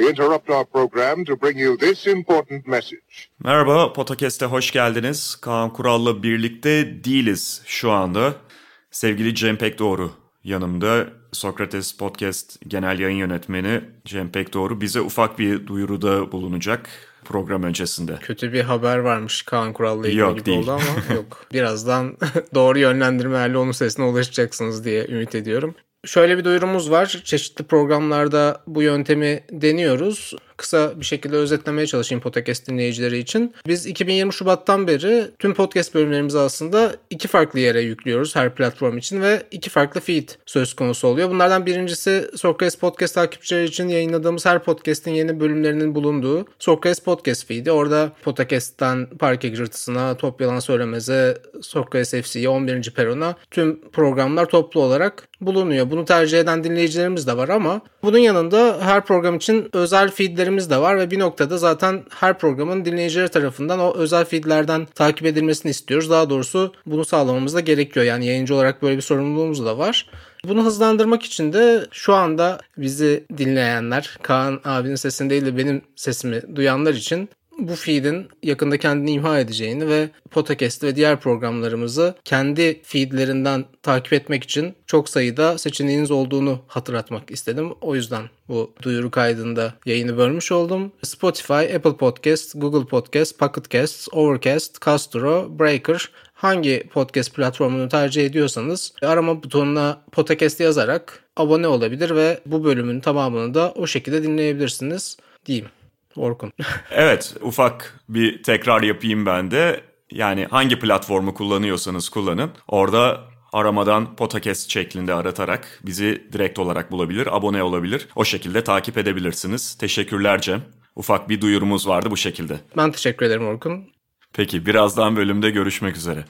we interrupt our program to bring you this important message. Merhaba, Potakest'e hoş geldiniz. Kaan Kural'la birlikte değiliz şu anda. Sevgili Cem Pekdoğru yanımda. Sokrates Podcast Genel Yayın Yönetmeni Cem Pekdoğru bize ufak bir duyuruda bulunacak program öncesinde. Kötü bir haber varmış Kaan Kural'la ilgili Yok, gibi değil. oldu ama yok. Birazdan doğru yönlendirmelerle onun sesine ulaşacaksınız diye ümit ediyorum. Şöyle bir duyurumuz var. Çeşitli programlarda bu yöntemi deniyoruz. Kısa bir şekilde özetlemeye çalışayım podcast dinleyicileri için. Biz 2020 Şubat'tan beri tüm podcast bölümlerimizi aslında iki farklı yere yüklüyoruz her platform için ve iki farklı feed söz konusu oluyor. Bunlardan birincisi Sokrates Podcast takipçileri için yayınladığımız her podcast'in yeni bölümlerinin bulunduğu Sokrates Podcast feed'i. Orada Podcast'ten Parke Gırtısına, Top Yalan Söylemez'e, Sokrates FC'ye, 11. Peron'a tüm programlar toplu olarak bulunuyor. Bunu tercih eden dinleyicilerimiz de var ama bunun yanında her program için özel feedlerimiz de var ve bir noktada zaten her programın dinleyicileri tarafından o özel feedlerden takip edilmesini istiyoruz. Daha doğrusu bunu sağlamamız da gerekiyor. Yani yayıncı olarak böyle bir sorumluluğumuz da var. Bunu hızlandırmak için de şu anda bizi dinleyenler, Kaan abinin sesini değil de benim sesimi duyanlar için bu feed'in yakında kendini imha edeceğini ve Podcast ve diğer programlarımızı kendi feedlerinden takip etmek için çok sayıda seçeneğiniz olduğunu hatırlatmak istedim. O yüzden bu duyuru kaydında yayını bölmüş oldum. Spotify, Apple Podcast, Google Podcast, Pocket Casts, Overcast, Castro, Breaker hangi podcast platformunu tercih ediyorsanız arama butonuna podcast yazarak abone olabilir ve bu bölümün tamamını da o şekilde dinleyebilirsiniz diyeyim. Orkun. Evet, ufak bir tekrar yapayım ben de. Yani hangi platformu kullanıyorsanız kullanın. Orada aramadan podcast şeklinde aratarak bizi direkt olarak bulabilir, abone olabilir. O şekilde takip edebilirsiniz. Teşekkürler Cem. Ufak bir duyurumuz vardı bu şekilde. Ben teşekkür ederim Orkun. Peki birazdan bölümde görüşmek üzere.